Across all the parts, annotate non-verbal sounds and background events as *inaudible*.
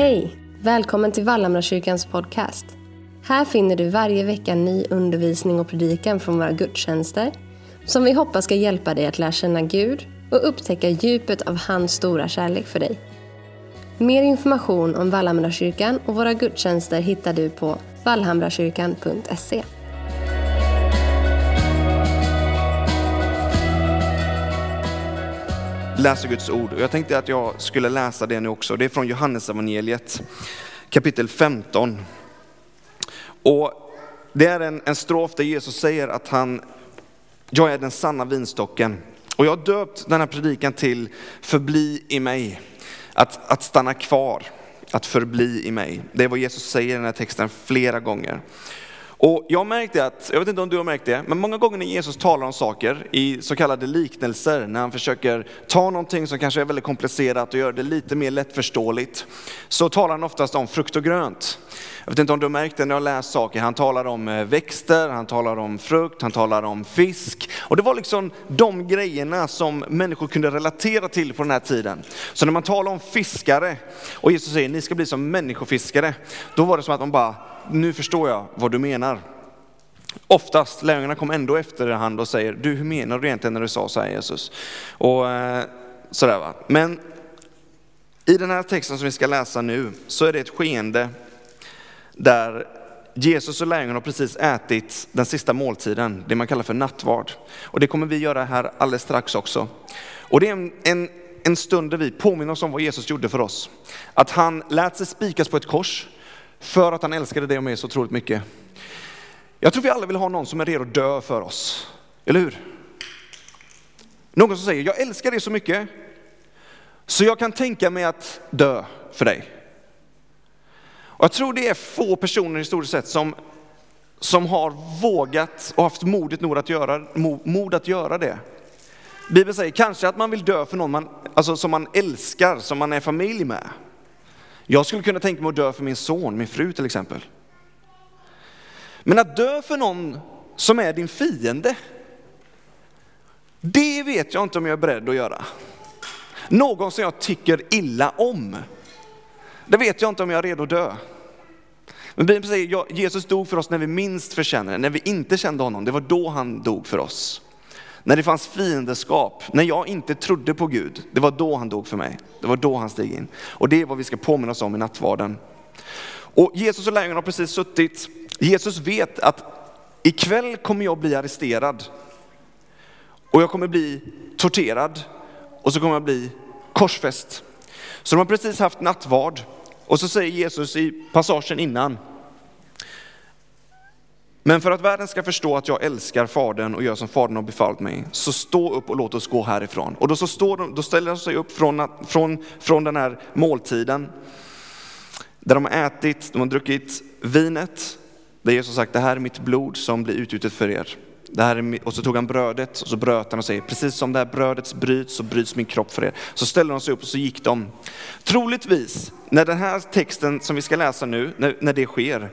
Hej! Välkommen till Vallhamrakyrkans podcast. Här finner du varje vecka ny undervisning och predikan från våra gudstjänster som vi hoppas ska hjälpa dig att lära känna Gud och upptäcka djupet av hans stora kärlek för dig. Mer information om Vallhamrakyrkan och våra gudstjänster hittar du på vallhamrakyrkan.se. läser Guds ord. Och jag tänkte att jag skulle läsa det nu också. Det är från Johannesevangeliet kapitel 15. Och det är en, en strof där Jesus säger att han, jag är den sanna vinstocken. Och jag har döpt den här predikan till förbli i mig. Att, att stanna kvar, att förbli i mig. Det är vad Jesus säger i den här texten flera gånger. Och jag märkte att, jag vet inte om du har märkt det, men många gånger när Jesus talar om saker i så kallade liknelser, när han försöker ta någonting som kanske är väldigt komplicerat och göra det lite mer lättförståeligt, så talar han oftast om frukt och grönt. Jag vet inte om du har märkt det när jag har läst saker, han talar om eh, växter, han talar om frukt, han talar om fisk. Och det var liksom de grejerna som människor kunde relatera till på den här tiden. Så när man talar om fiskare och Jesus säger ni ska bli som människofiskare, då var det som att man bara nu förstår jag vad du menar. Oftast, lärjungarna kom ändå efterhand och säger, du hur menar du egentligen när du sa så här Jesus? Och eh, sådär va. Men i den här texten som vi ska läsa nu så är det ett skeende där Jesus och lärjungarna har precis ätit den sista måltiden, det man kallar för nattvard. Och det kommer vi göra här alldeles strax också. Och det är en, en, en stund där vi påminner oss om vad Jesus gjorde för oss. Att han lät sig spikas på ett kors, för att han älskade dig och mig så otroligt mycket. Jag tror vi alla vill ha någon som är redo att dö för oss, eller hur? Någon som säger, jag älskar dig så mycket, så jag kan tänka mig att dö för dig. Och jag tror det är få personer historiskt sett som, som har vågat och haft modet nog att göra, mod att göra det. Bibeln säger kanske att man vill dö för någon man, alltså som man älskar, som man är familj med. Jag skulle kunna tänka mig att dö för min son, min fru till exempel. Men att dö för någon som är din fiende, det vet jag inte om jag är beredd att göra. Någon som jag tycker illa om, det vet jag inte om jag är redo att dö. Men Bibeln säger Jesus dog för oss när vi minst förtjänade när vi inte kände honom. Det var då han dog för oss. När det fanns fiendeskap, när jag inte trodde på Gud, det var då han dog för mig. Det var då han steg in. Och det är vad vi ska påminna oss om i nattvarden. Och Jesus och lärjungarna har precis suttit, Jesus vet att ikväll kommer jag bli arresterad. Och jag kommer bli torterad och så kommer jag bli korsfäst. Så de har precis haft nattvard och så säger Jesus i passagen innan, men för att världen ska förstå att jag älskar Fadern och gör som Fadern har befallt mig, så stå upp och låt oss gå härifrån. Och då, så står de, då ställer de sig upp från, från, från den här måltiden, där de har ätit, de har druckit vinet, där Jesus sagt, det här är mitt blod som blir utgjutet för er. Det här är, och så tog han brödet och så bröt han och säger, precis som det här brödet bryts så bryts min kropp för er. Så ställde de sig upp och så gick de. Troligtvis, när den här texten som vi ska läsa nu, när, när det sker,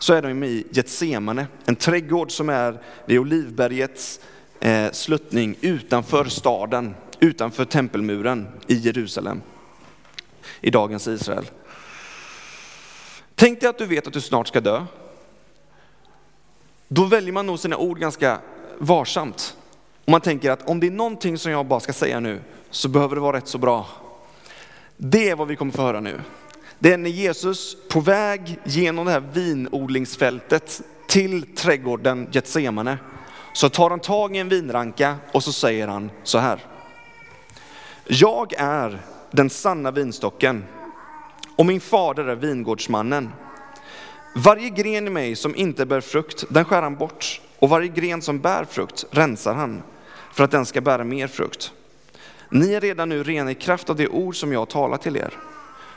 så är de i Getsemane, en trädgård som är vid Olivbergets eh, sluttning utanför staden, utanför tempelmuren i Jerusalem, i dagens Israel. Tänk dig att du vet att du snart ska dö. Då väljer man nog sina ord ganska varsamt. Och man tänker att om det är någonting som jag bara ska säga nu så behöver det vara rätt så bra. Det är vad vi kommer få höra nu. Det är när Jesus på väg genom det här vinodlingsfältet till trädgården Getsemane så tar han tag i en vinranka och så säger han så här. Jag är den sanna vinstocken och min fader är vingårdsmannen. Varje gren i mig som inte bär frukt, den skär han bort och varje gren som bär frukt rensar han för att den ska bära mer frukt. Ni är redan nu rena i kraft av det ord som jag talar till er.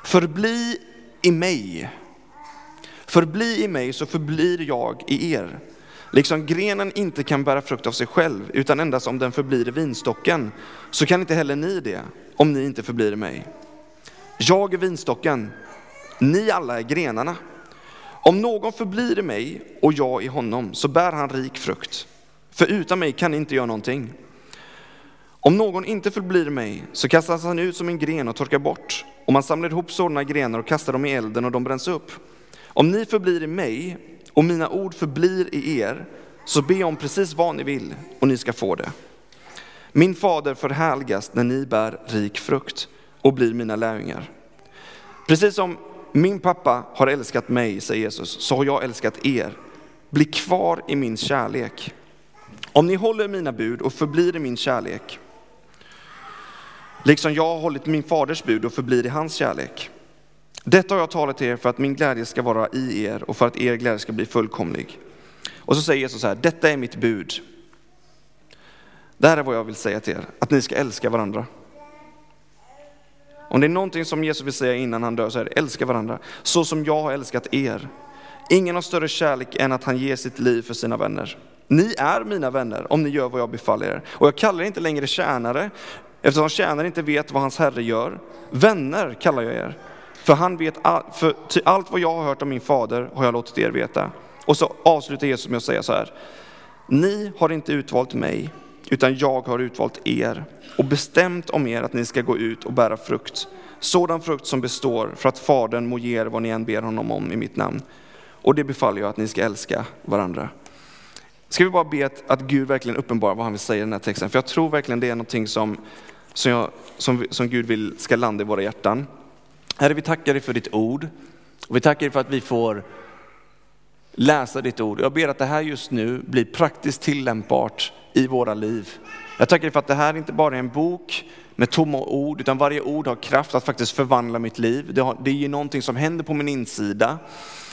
Förbli i mig. Förbli i mig så förblir jag i er. Liksom grenen inte kan bära frukt av sig själv, utan endast om den förblir i vinstocken, så kan inte heller ni det, om ni inte förblir i mig. Jag är vinstocken, ni alla är grenarna. Om någon förblir i mig och jag i honom, så bär han rik frukt. För utan mig kan ni inte göra någonting. Om någon inte förblir i mig, så kastas han ut som en gren och torkar bort och man samlar ihop sådana grenar och kastar dem i elden och de bränns upp. Om ni förblir i mig och mina ord förblir i er, så be om precis vad ni vill och ni ska få det. Min fader förhärligas när ni bär rik frukt och blir mina lärjungar. Precis som min pappa har älskat mig, säger Jesus, så har jag älskat er. Bli kvar i min kärlek. Om ni håller mina bud och förblir i min kärlek, liksom jag har hållit min faders bud och förblir i hans kärlek. Detta har jag talat till er för att min glädje ska vara i er och för att er glädje ska bli fullkomlig. Och så säger Jesus så här, detta är mitt bud. Det här är vad jag vill säga till er, att ni ska älska varandra. Om det är någonting som Jesus vill säga innan han dör så är det älska varandra, så som jag har älskat er. Ingen har större kärlek än att han ger sitt liv för sina vänner. Ni är mina vänner om ni gör vad jag befaller er. Och jag kallar er inte längre tjänare, eftersom tjänaren inte vet vad hans herre gör. Vänner kallar jag er, för han vet all, för allt vad jag har hört om min fader har jag låtit er veta. Och så avslutar Jesus med att säga så här. Ni har inte utvalt mig, utan jag har utvalt er och bestämt om er att ni ska gå ut och bära frukt. Sådan frukt som består för att Fadern må ge er vad ni än ber honom om i mitt namn. Och det befaller jag att ni ska älska varandra. Ska vi bara be att, att Gud verkligen uppenbarar vad han vill säga i den här texten. För jag tror verkligen det är någonting som, som, jag, som, som Gud vill ska landa i våra hjärtan. Herre, vi tackar dig för ditt ord. Och vi tackar dig för att vi får läsa ditt ord. Jag ber att det här just nu blir praktiskt tillämpbart i våra liv. Jag tackar dig för att det här inte bara är en bok med tomma ord, utan varje ord har kraft att faktiskt förvandla mitt liv. Det, har, det är ju någonting som händer på min insida.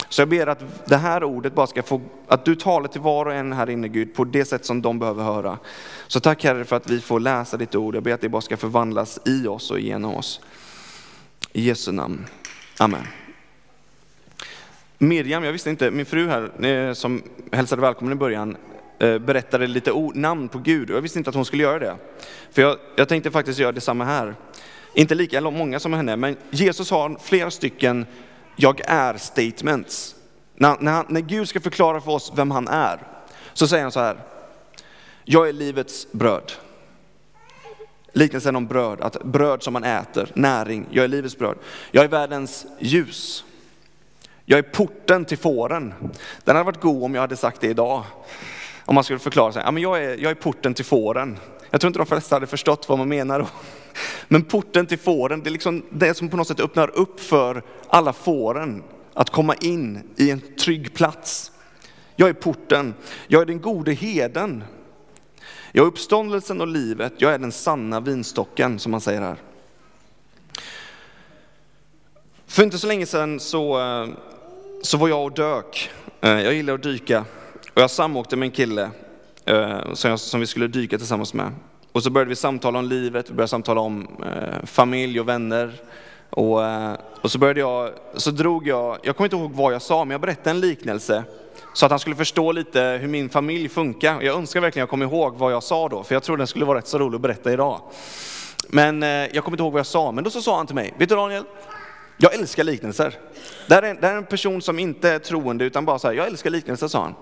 Så jag ber att det här ordet bara ska få, att du talar till var och en här inne Gud på det sätt som de behöver höra. Så tack Herre för att vi får läsa ditt ord. Jag ber att det bara ska förvandlas i oss och genom oss. I Jesu namn. Amen. Miriam, jag visste inte, min fru här eh, som hälsade välkommen i början, Eh, berättade lite namn på Gud och jag visste inte att hon skulle göra det. För jag, jag tänkte faktiskt göra detsamma här. Inte lika många som henne, men Jesus har flera stycken jag är statements. När, när, han, när Gud ska förklara för oss vem han är, så säger han så här. Jag är livets bröd. Liknelsen om bröd, att bröd som man äter, näring, jag är livets bröd. Jag är världens ljus. Jag är porten till fåren. Den hade varit god om jag hade sagt det idag. Om man skulle förklara sig, ja, men jag, är, jag är porten till fåren. Jag tror inte de flesta hade förstått vad man menar. *laughs* Men porten till fåren, det är liksom det som på något sätt öppnar upp för alla fåren att komma in i en trygg plats. Jag är porten, jag är den gode heden. Jag är uppståndelsen och livet, jag är den sanna vinstocken som man säger här. För inte så länge sedan så, eh, så var jag och dök. Eh, jag gillar att dyka och jag samåkte med en kille eh, som, jag, som vi skulle dyka tillsammans med. Och så började vi samtala om livet, vi började samtala om eh, familj och vänner. Och, eh, och så började jag, så drog jag, jag kommer inte ihåg vad jag sa, men jag berättade en liknelse så att han skulle förstå lite hur min familj funkar. Jag önskar verkligen jag kom ihåg vad jag sa då, för jag tror den skulle vara rätt så rolig att berätta idag. Men eh, jag kommer inte ihåg vad jag sa, men då så sa han till mig, vet du Daniel, jag älskar liknelser. Det här, är, det här är en person som inte är troende utan bara så här, jag älskar liknelser sa han.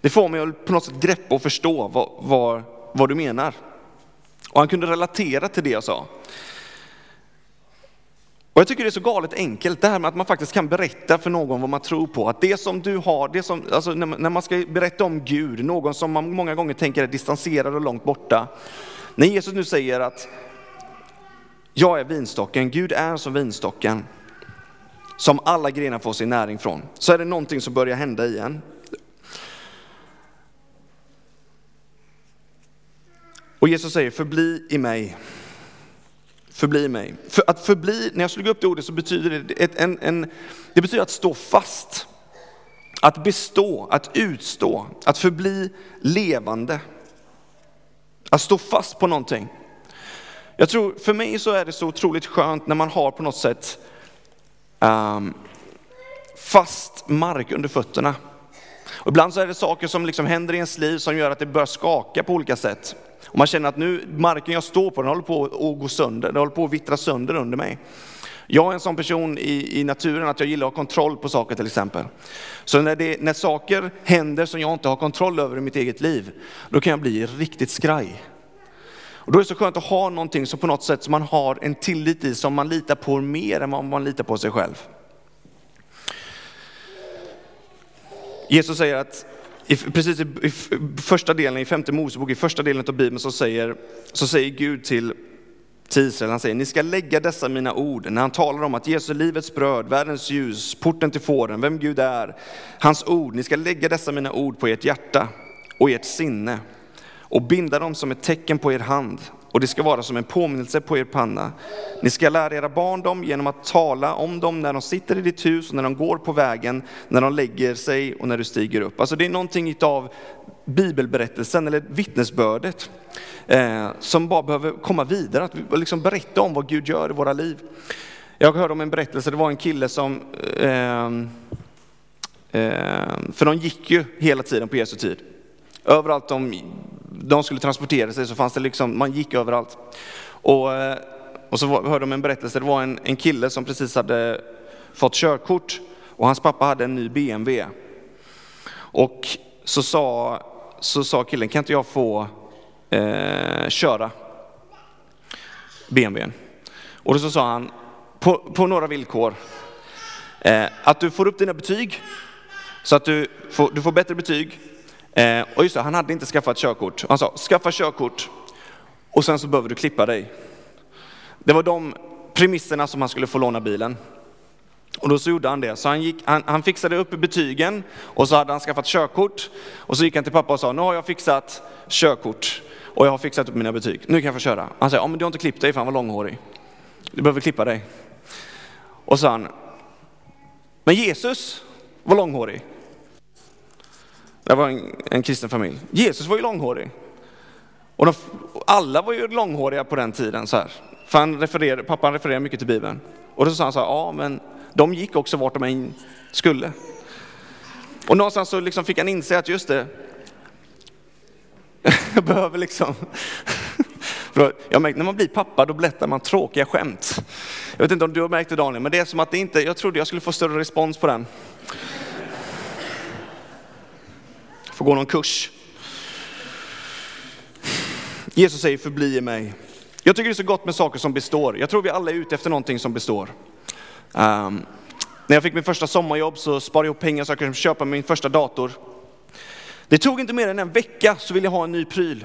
Det får mig att på något sätt greppa och förstå vad, vad, vad du menar. Och han kunde relatera till det jag sa. Och jag tycker det är så galet enkelt det här med att man faktiskt kan berätta för någon vad man tror på. Att det som du har, det som, alltså när man ska berätta om Gud, någon som man många gånger tänker är distanserad och långt borta. När Jesus nu säger att jag är vinstocken, Gud är som vinstocken som alla grenar får sin näring från, så är det någonting som börjar hända igen. Och Jesus säger, förbli i mig. Förbli i mig. För att förbli, när jag slog upp det ordet så betyder det, ett, en, en, det betyder att stå fast. Att bestå, att utstå, att förbli levande. Att stå fast på någonting. Jag tror, för mig så är det så otroligt skönt när man har på något sätt um, fast mark under fötterna. Och ibland så är det saker som liksom händer i ens liv som gör att det börjar skaka på olika sätt. Och man känner att nu, marken jag står på, den håller på att gå sönder, den håller på att vittra sönder under mig. Jag är en sån person i, i naturen att jag gillar att ha kontroll på saker till exempel. Så när, det, när saker händer som jag inte har kontroll över i mitt eget liv, då kan jag bli riktigt skraj. Och då är det så skönt att ha någonting som på något sätt som man har en tillit i, som man litar på mer än vad man litar på sig själv. Jesus säger att i, precis i, i, första delen, i femte Mosebok, i första delen av Bibeln så säger, så säger Gud till, till Israel, han säger, ni ska lägga dessa mina ord, när han talar om att Jesus är livets bröd, världens ljus, porten till fåren, vem Gud är, hans ord, ni ska lägga dessa mina ord på ert hjärta och ert sinne och binda dem som ett tecken på er hand och det ska vara som en påminnelse på er panna. Ni ska lära era barn dem genom att tala om dem när de sitter i ditt hus och när de går på vägen, när de lägger sig och när du stiger upp. Alltså det är någonting av bibelberättelsen eller vittnesbördet eh, som bara behöver komma vidare, att liksom berätta om vad Gud gör i våra liv. Jag hörde om en berättelse, det var en kille som, eh, eh, för de gick ju hela tiden på Jesu tid. Överallt de de skulle transportera sig så fanns det liksom, man gick överallt. Och, eh, och så hörde de en berättelse, det var en, en kille som precis hade fått körkort och hans pappa hade en ny BMW. Och så sa, så sa killen, kan inte jag få eh, köra BMWn? Och då så sa han, på, på några villkor, eh, att du får upp dina betyg, så att du får, du får bättre betyg Eh, och just det, han hade inte skaffat körkort. Han sa, skaffa körkort och sen så behöver du klippa dig. Det var de premisserna som han skulle få låna bilen. Och då så gjorde han det. Så han, gick, han, han fixade upp betygen och så hade han skaffat körkort. Och så gick han till pappa och sa, nu har jag fixat körkort och jag har fixat upp mina betyg. Nu kan jag få köra. Han sa, ja men du har inte klippt dig för han var långhårig. Du behöver klippa dig. Och så sa han, men Jesus var långhårig. Det var en, en kristen familj. Jesus var ju långhårig. Och de, alla var ju långhåriga på den tiden. Så här. För han refererade, pappan refererar mycket till Bibeln. Och då sa han så här, ja men de gick också vart de än skulle. Och någonstans så liksom fick han inse att just det, *laughs* jag behöver liksom, *laughs* jag märkte, när man blir pappa då berättar man tråkiga skämt. Jag vet inte om du har märkt det Daniel, men det är som att det inte, jag trodde jag skulle få större respons på den får gå någon kurs. Jesus säger förbli i mig. Jag tycker det är så gott med saker som består. Jag tror vi alla är ute efter någonting som består. Um, när jag fick min första sommarjobb så sparade jag ihop pengar så jag kunde köpa min första dator. Det tog inte mer än en vecka så ville jag ha en ny pryl.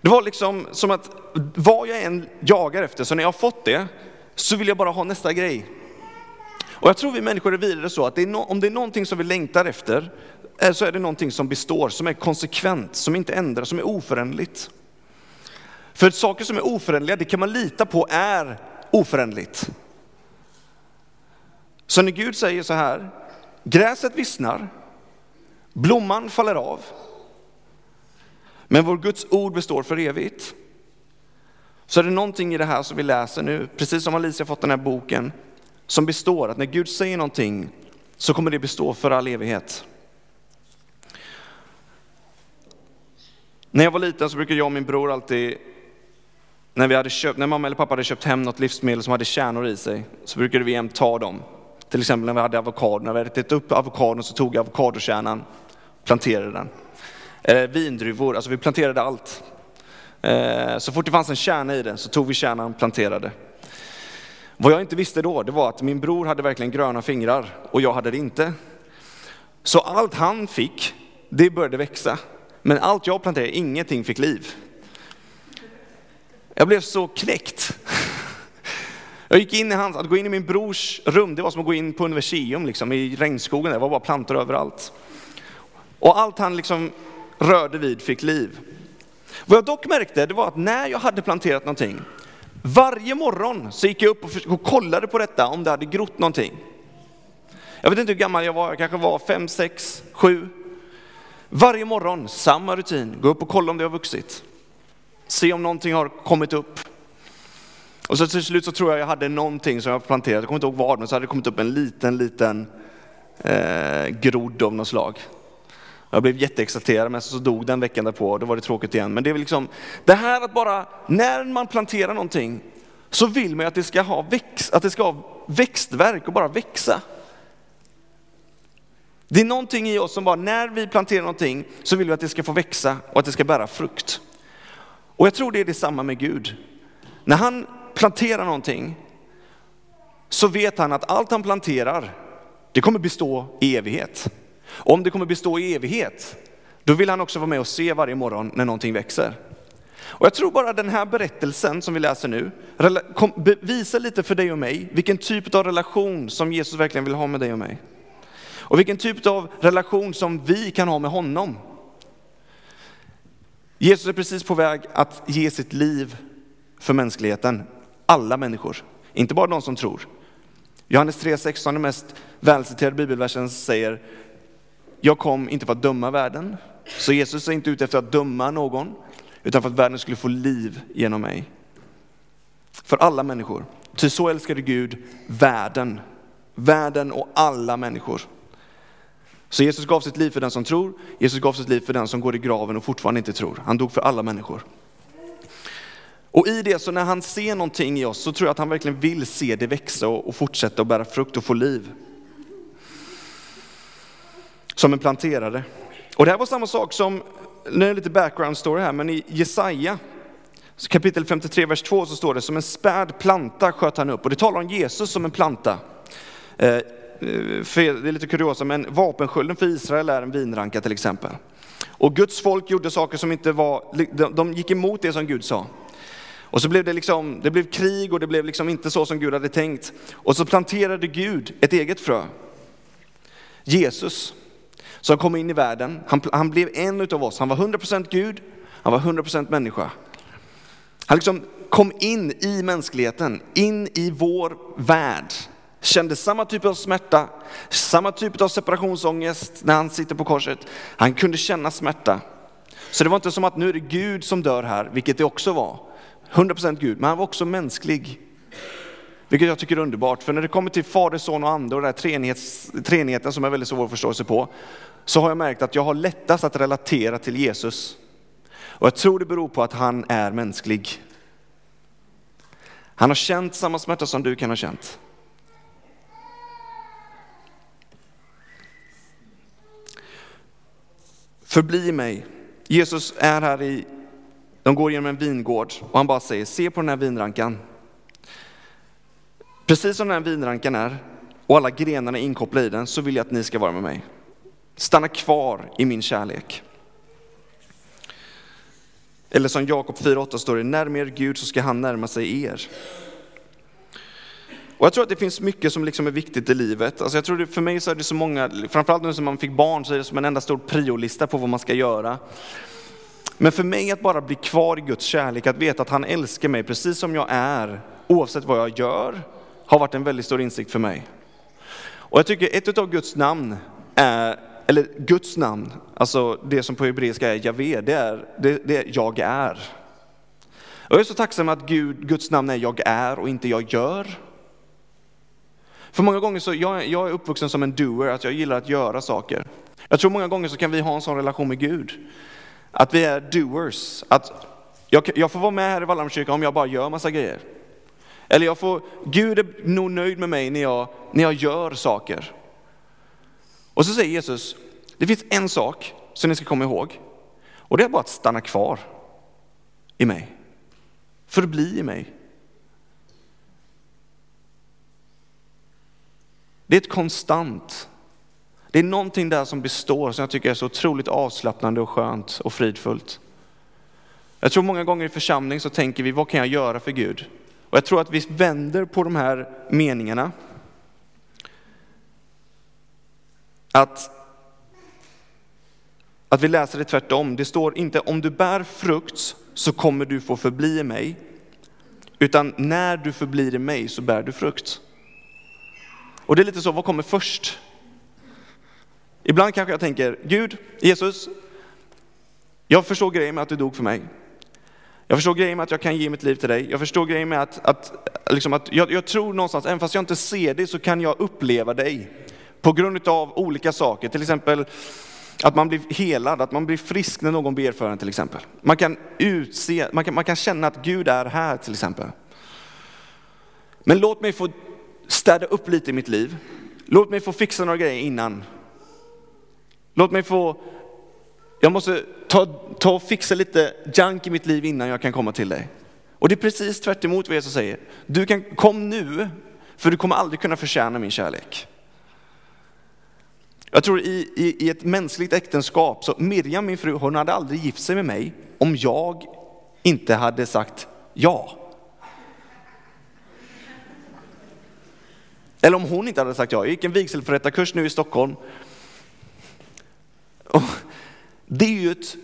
Det var liksom som att vad jag än jagar efter, så när jag har fått det så vill jag bara ha nästa grej. Och jag tror vi människor är vidare så att det är no om det är någonting som vi längtar efter Eh, så är det någonting som består, som är konsekvent, som inte ändras, som är oföränderligt. För saker som är oföränderliga, det kan man lita på är oföränderligt. Så när Gud säger så här, gräset vissnar, blomman faller av, men vår Guds ord består för evigt. Så är det någonting i det här som vi läser nu, precis som Alicia fått den här boken, som består, att när Gud säger någonting så kommer det bestå för all evighet. När jag var liten så brukade jag och min bror alltid, när, vi hade köpt, när mamma eller pappa hade köpt hem något livsmedel som hade kärnor i sig, så brukade vi jämt ta dem. Till exempel när vi hade avokado, när vi hade ätit upp avokadon så tog jag avokadokärnan, och planterade den. Eller vindruvor, alltså vi planterade allt. Eh, så fort det fanns en kärna i den så tog vi kärnan och planterade. Vad jag inte visste då, det var att min bror hade verkligen gröna fingrar och jag hade det inte. Så allt han fick, det började växa. Men allt jag planterade, ingenting fick liv. Jag blev så knäckt. Jag gick in i hans, att gå in i min brors rum, det var som att gå in på universium liksom, i regnskogen, det var bara plantor överallt. Och allt han liksom rörde vid fick liv. Vad jag dock märkte, det var att när jag hade planterat någonting, varje morgon så gick jag upp och kollade på detta om det hade grott någonting. Jag vet inte hur gammal jag var, jag kanske var fem, sex, sju. Varje morgon, samma rutin, gå upp och kolla om det har vuxit. Se om någonting har kommit upp. Och så till slut så tror jag jag hade någonting som jag planterat, jag kommer inte ihåg vad, men så hade det kommit upp en liten, liten eh, grodd av något slag. Jag blev jätteexalterad, men så dog den veckan därpå, och då var det tråkigt igen. Men det är väl liksom, det här att bara, när man planterar någonting, så vill man ju att det ska ha, växt, att det ska ha växtverk och bara växa. Det är någonting i oss som bara, när vi planterar någonting så vill vi att det ska få växa och att det ska bära frukt. Och jag tror det är detsamma med Gud. När han planterar någonting så vet han att allt han planterar, det kommer bestå i evighet. Och om det kommer bestå i evighet, då vill han också vara med och se varje morgon när någonting växer. Och jag tror bara den här berättelsen som vi läser nu visar lite för dig och mig vilken typ av relation som Jesus verkligen vill ha med dig och mig. Och vilken typ av relation som vi kan ha med honom. Jesus är precis på väg att ge sitt liv för mänskligheten, alla människor, inte bara de som tror. Johannes 3.16, den mest välciterade bibelversen, säger Jag kom inte för att döma världen. Så Jesus är inte ute efter att döma någon, utan för att världen skulle få liv genom mig. För alla människor. Ty så älskade Gud världen, världen och alla människor. Så Jesus gav sitt liv för den som tror, Jesus gav sitt liv för den som går i graven och fortfarande inte tror. Han dog för alla människor. Och i det, så när han ser någonting i oss, så tror jag att han verkligen vill se det växa och fortsätta att bära frukt och få liv. Som en planterare. Och det här var samma sak som, nu är det lite background story här, men i Jesaja kapitel 53, vers 2 så står det, som en späd planta sköt han upp. Och det talar om Jesus som en planta. Eh, Eh, för, det är lite kuriosa, men vapenskölden för Israel är en vinranka till exempel. Och Guds folk gjorde saker som inte var, de gick emot det som Gud sa. Och så blev det liksom, det blev krig och det blev liksom inte så som Gud hade tänkt. Och så planterade Gud ett eget frö. Jesus, som kom in i världen, han, han blev en utav oss. Han var 100% Gud, han var 100% människa. Han liksom kom in i mänskligheten, in i vår värld. Kände samma typ av smärta, samma typ av separationsångest när han sitter på korset. Han kunde känna smärta. Så det var inte som att nu är det Gud som dör här, vilket det också var. 100% Gud, men han var också mänsklig. Vilket jag tycker är underbart, för när det kommer till Fader, Son och Ande och den här treenighets, treenigheten som är väldigt svår att förstå sig på, så har jag märkt att jag har lättast att relatera till Jesus. Och jag tror det beror på att han är mänsklig. Han har känt samma smärta som du kan ha känt. Förbli mig. Jesus är här i de går genom en vingård och han bara säger, se på den här vinrankan. Precis som den här vinrankan är och alla grenarna är inkopplade i den så vill jag att ni ska vara med mig. Stanna kvar i min kärlek. Eller som Jakob 4.8 står det, närma er Gud så ska han närma sig er. Och jag tror att det finns mycket som liksom är viktigt i livet. Alltså jag tror det, för mig så är det så många, framförallt nu som man fick barn så är det som en enda stor priolista på vad man ska göra. Men för mig att bara bli kvar i Guds kärlek, att veta att han älskar mig precis som jag är, oavsett vad jag gör, har varit en väldigt stor insikt för mig. Och jag tycker ett av Guds namn är, eller Guds namn, alltså det som på hebreiska är Javé, det är, det, det är jag är. Och jag är så tacksam att Gud, Guds namn är jag är och inte jag gör. För många gånger så, jag, jag är uppvuxen som en doer, att jag gillar att göra saker. Jag tror många gånger så kan vi ha en sån relation med Gud. Att vi är doers. Att jag, jag får vara med här i Vallhamnkyrkan om jag bara gör massa grejer. Eller jag får, Gud är nog nöjd med mig när jag, när jag gör saker. Och så säger Jesus, det finns en sak som ni ska komma ihåg. Och det är bara att stanna kvar i mig. Förbli i mig. Det är ett konstant det är någonting där som består som jag tycker är så otroligt avslappnande och skönt och fridfullt. Jag tror många gånger i församling så tänker vi, vad kan jag göra för Gud? Och jag tror att vi vänder på de här meningarna. Att, att vi läser det tvärtom. Det står inte om du bär frukt så kommer du få förbli i mig. Utan när du förblir i mig så bär du frukt. Och det är lite så, vad kommer först? Ibland kanske jag tänker, Gud, Jesus, jag förstår grejen med att du dog för mig. Jag förstår grejen med att jag kan ge mitt liv till dig. Jag förstår grejen med att, att, liksom att jag, jag tror någonstans, även fast jag inte ser dig, så kan jag uppleva dig. På grund av olika saker, till exempel att man blir helad, att man blir frisk när någon ber för en till exempel. Man kan, utse, man kan, man kan känna att Gud är här till exempel. Men låt mig få städa upp lite i mitt liv. Låt mig få fixa några grejer innan Låt mig få jag måste ta, ta och fixa lite junk i mitt liv innan jag kan komma till dig. Och det är precis tvärt emot vad Jesus säger. Du kan, kom nu, för du kommer aldrig kunna förtjäna min kärlek. Jag tror i, i, i ett mänskligt äktenskap, så Miriam min fru, hon hade aldrig gift sig med mig om jag inte hade sagt ja. Eller om hon inte hade sagt ja. Jag gick en vigselförrättarkurs nu i Stockholm. Och det är ju ett,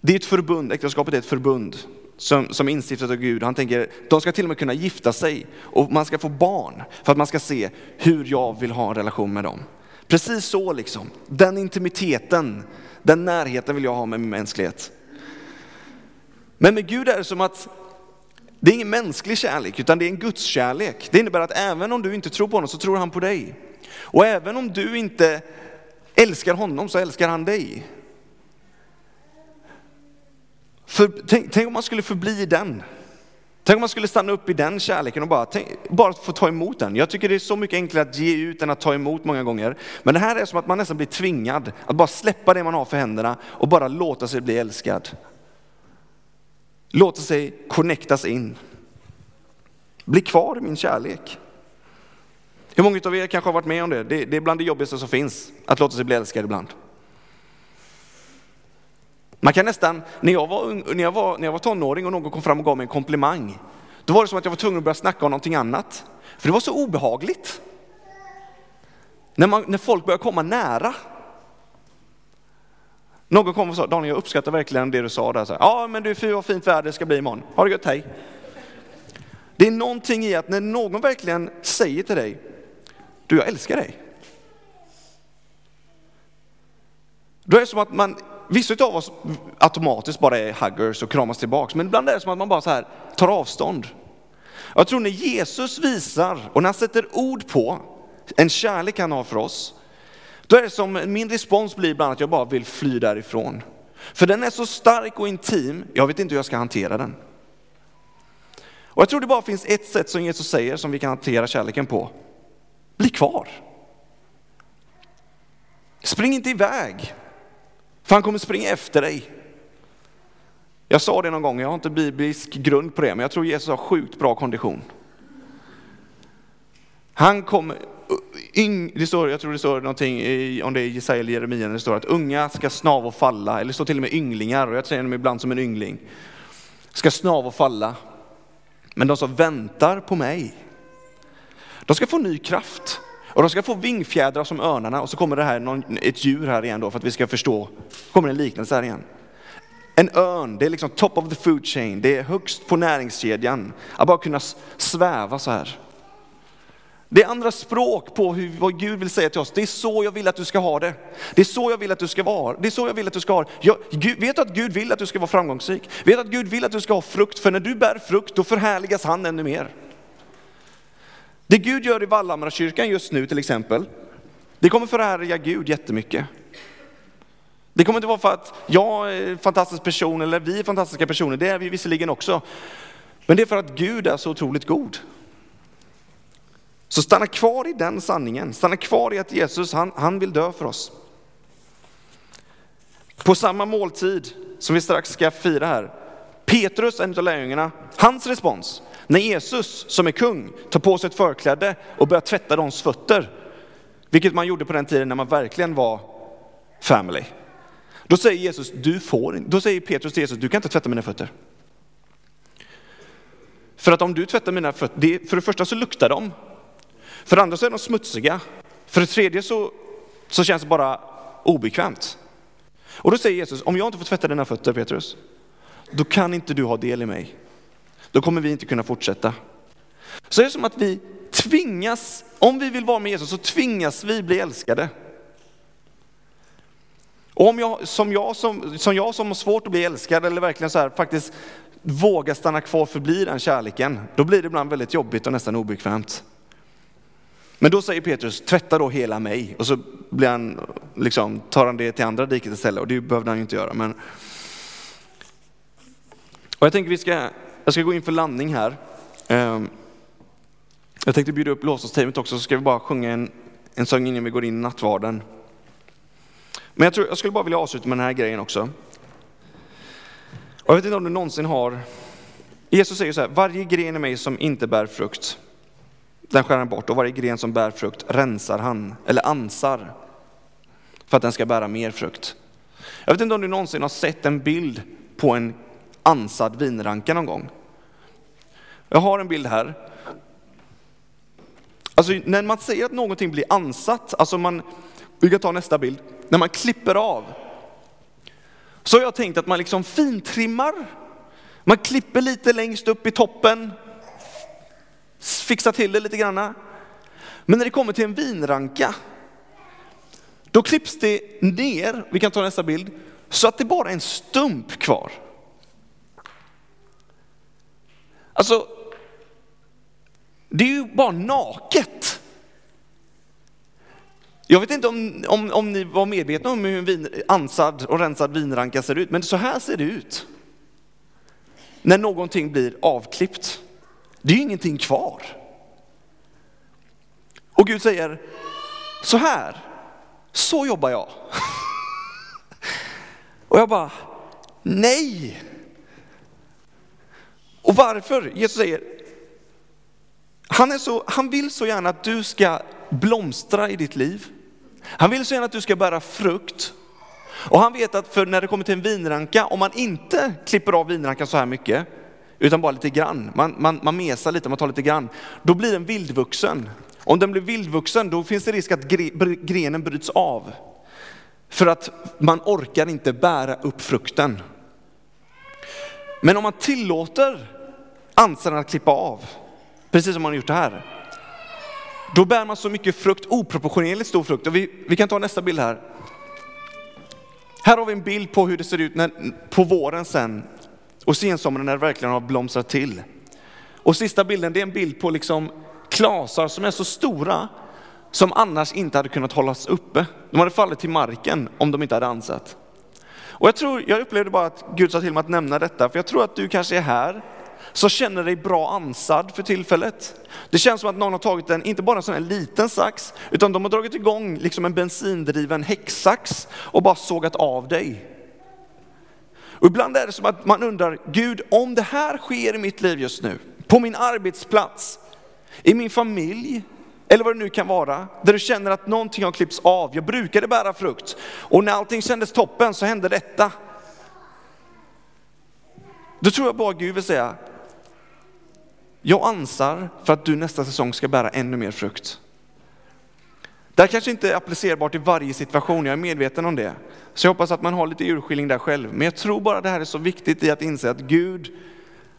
det är ett förbund, äktenskapet är ett förbund som, som instiftat av Gud. Han tänker, de ska till och med kunna gifta sig och man ska få barn för att man ska se hur jag vill ha en relation med dem. Precis så liksom, den intimiteten, den närheten vill jag ha med min mänsklighet. Men med Gud är det som att det är ingen mänsklig kärlek, utan det är en Guds kärlek. Det innebär att även om du inte tror på honom så tror han på dig. Och även om du inte älskar honom så älskar han dig. För, tänk, tänk om man skulle förbli i den. Tänk om man skulle stanna upp i den kärleken och bara, tänk, bara få ta emot den. Jag tycker det är så mycket enklare att ge ut än att ta emot många gånger. Men det här är som att man nästan blir tvingad att bara släppa det man har för händerna och bara låta sig bli älskad. Låta sig connectas in. Bli kvar i min kärlek. Hur många av er kanske har varit med om det? Det, är bland det jobbigaste som finns, att låta sig bli älskad ibland. Man kan nästan, när jag, var, när, jag var, när jag var tonåring och någon kom fram och gav mig en komplimang, då var det som att jag var tvungen att börja snacka om någonting annat. För det var så obehagligt. När, man, när folk börjar komma nära. Någon kom och sa, Daniel jag uppskattar verkligen det du sa där. Så ja men du, fy vad fint väder det ska bli imorgon. Ha det gött, hej. Det är någonting i att när någon verkligen säger till dig, du jag älskar dig. Då är det som att man vissa av oss automatiskt bara är huggers och kramas tillbaks, men ibland är det som att man bara så här tar avstånd. Jag tror när Jesus visar och när han sätter ord på en kärlek han har för oss, då är det som min respons blir ibland att jag bara vill fly därifrån. För den är så stark och intim, jag vet inte hur jag ska hantera den. Och jag tror det bara finns ett sätt som Jesus säger som vi kan hantera kärleken på. Bli kvar. Spring inte iväg. För han kommer springa efter dig. Jag sa det någon gång, jag har inte biblisk grund på det, men jag tror Jesus har sjukt bra kondition. Han kommer, det står, jag tror det står någonting i, om det är Jesaja eller Jeremia, det står att unga ska snav och falla, eller det står till och med ynglingar, och jag säger dem ibland som en yngling, ska snav och falla. Men de som väntar på mig, de ska få ny kraft. Och de ska få vingfjädrar som örnarna och så kommer det här någon, ett djur här igen då för att vi ska förstå. kommer en liknelse här igen. En örn, det är liksom top of the food chain, det är högst på näringskedjan. Att bara kunna sväva så här. Det är andra språk på hur, vad Gud vill säga till oss. Det är så jag vill att du ska ha det. Det är så jag vill att du ska vara. Det är så jag vill att du ska ha jag, Gud, Vet att Gud vill att du ska vara framgångsrik? Vet du att Gud vill att du ska ha frukt? För när du bär frukt, då förhärligas han ännu mer. Det Gud gör i Vallhamrakyrkan just nu till exempel, det kommer förhärliga Gud jättemycket. Det kommer inte vara för att jag är en fantastisk person eller vi är fantastiska personer, det är vi visserligen också. Men det är för att Gud är så otroligt god. Så stanna kvar i den sanningen, stanna kvar i att Jesus, han, han vill dö för oss. På samma måltid som vi strax ska fira här, Petrus, en av lärjungarna, hans respons, när Jesus som är kung tar på sig ett förkläde och börjar tvätta deras fötter, vilket man gjorde på den tiden när man verkligen var family. Då säger Jesus, du får då säger Petrus till Jesus, du kan inte tvätta mina fötter. För att om du tvättar mina fötter, för det första så luktar de. För det andra så är de smutsiga. För det tredje så, så känns det bara obekvämt. Och då säger Jesus, om jag inte får tvätta dina fötter Petrus, då kan inte du ha del i mig då kommer vi inte kunna fortsätta. Så det är som att vi tvingas, om vi vill vara med Jesus så tvingas vi bli älskade. Och om jag, som, jag, som, som jag som har svårt att bli älskad eller verkligen så här faktiskt vågar stanna kvar och förbli den kärleken, då blir det ibland väldigt jobbigt och nästan obekvämt. Men då säger Petrus, tvätta då hela mig. Och så blir han, liksom, tar han det till andra diket istället och det behövde han ju inte göra. Men... Och jag tänker vi ska jag ska gå in för landning här. Ehm, jag tänkte bjuda upp lovsångsteamet också, så ska vi bara sjunga en, en sång innan vi går in i nattvarden. Men jag, tror, jag skulle bara vilja avsluta med den här grejen också. Och jag vet inte om du någonsin har, Jesus säger så här, varje gren i mig som inte bär frukt, den skär han bort och varje gren som bär frukt rensar han, eller ansar, för att den ska bära mer frukt. Jag vet inte om du någonsin har sett en bild på en ansad vinranka någon gång. Jag har en bild här. Alltså när man säger att någonting blir ansatt, alltså man, vi kan ta nästa bild, när man klipper av, så har jag tänkt att man liksom fintrimmar. Man klipper lite längst upp i toppen, fixa till det lite granna. Men när det kommer till en vinranka, då klipps det ner, vi kan ta nästa bild, så att det bara är en stump kvar. Alltså, det är ju bara naket. Jag vet inte om, om, om ni var medvetna om hur en vin, ansad och rensad vinranka ser ut, men så här ser det ut. När någonting blir avklippt. Det är ju ingenting kvar. Och Gud säger, så här, så jobbar jag. *laughs* Och jag bara, nej. Och varför? Jesus säger, han, är så, han vill så gärna att du ska blomstra i ditt liv. Han vill så gärna att du ska bära frukt. Och han vet att för när det kommer till en vinranka, om man inte klipper av vinrankan så här mycket, utan bara lite grann, man, man, man mesar lite, man tar lite grann, då blir den vildvuxen. Om den blir vildvuxen, då finns det risk att grenen bryts av. För att man orkar inte bära upp frukten. Men om man tillåter ansarna att klippa av, precis som man har gjort här, då bär man så mycket frukt, oproportionerligt stor frukt. Och vi, vi kan ta nästa bild här. Här har vi en bild på hur det ser ut när, på våren sen och sensommaren när det verkligen har blomstrat till. Och sista bilden, det är en bild på liksom klasar som är så stora som annars inte hade kunnat hållas uppe. De hade fallit till marken om de inte hade ansett. Och jag, tror, jag upplevde bara att Gud sa till mig att nämna detta, för jag tror att du kanske är här, så känner dig bra ansad för tillfället. Det känns som att någon har tagit en, inte bara en sån här liten sax, utan de har dragit igång liksom en bensindriven häcksax och bara sågat av dig. Och ibland är det som att man undrar, Gud om det här sker i mitt liv just nu, på min arbetsplats, i min familj, eller vad det nu kan vara, där du känner att någonting har klippts av. Jag brukade bära frukt och när allting kändes toppen så hände detta. Då tror jag bara Gud vill säga, jag ansar för att du nästa säsong ska bära ännu mer frukt. Det här kanske inte är applicerbart i varje situation, jag är medveten om det. Så jag hoppas att man har lite urskiljning där själv. Men jag tror bara det här är så viktigt i att inse att Gud,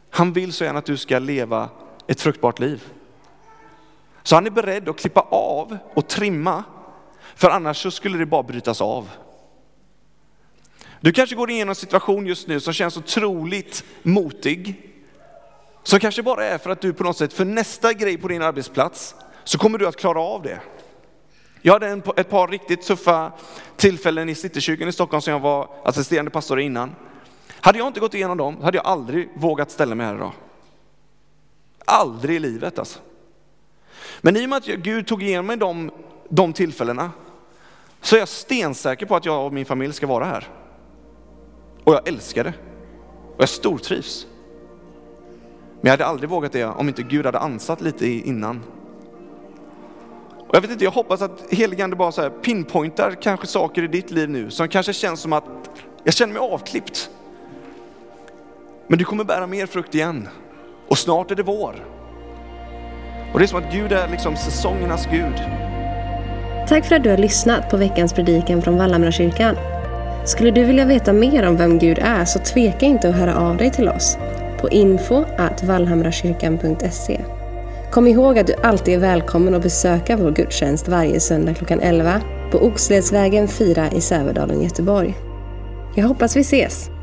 han vill så gärna att du ska leva ett fruktbart liv. Så han är beredd att klippa av och trimma, för annars så skulle det bara brytas av. Du kanske går igenom en situation just nu som känns otroligt motig. Som kanske bara är för att du på något sätt, för nästa grej på din arbetsplats, så kommer du att klara av det. Jag hade en, ett par riktigt tuffa tillfällen i Citykyrkan i Stockholm som jag var assisterande pastor innan. Hade jag inte gått igenom dem hade jag aldrig vågat ställa mig här idag. Aldrig i livet alltså. Men i och med att Gud tog igenom mig de, de tillfällena så är jag stensäker på att jag och min familj ska vara här. Och jag älskar det. Och jag stortrivs. Men jag hade aldrig vågat det om inte Gud hade ansatt lite innan. Jag vet inte, jag hoppas att heligande bara så här pinpointar kanske saker i ditt liv nu som kanske känns som att jag känner mig avklippt. Men du kommer bära mer frukt igen. Och snart är det vår. Och det är som att Gud är liksom säsongernas Gud. Tack för att du har lyssnat på veckans predikan från Vallhamrakyrkan. Skulle du vilja veta mer om vem Gud är så tveka inte att höra av dig till oss på info vallhamrakyrkan.se. Kom ihåg att du alltid är välkommen att besöka vår gudstjänst varje söndag klockan 11 på Oxledsvägen 4 i Sävedalen, Göteborg. Jag hoppas vi ses!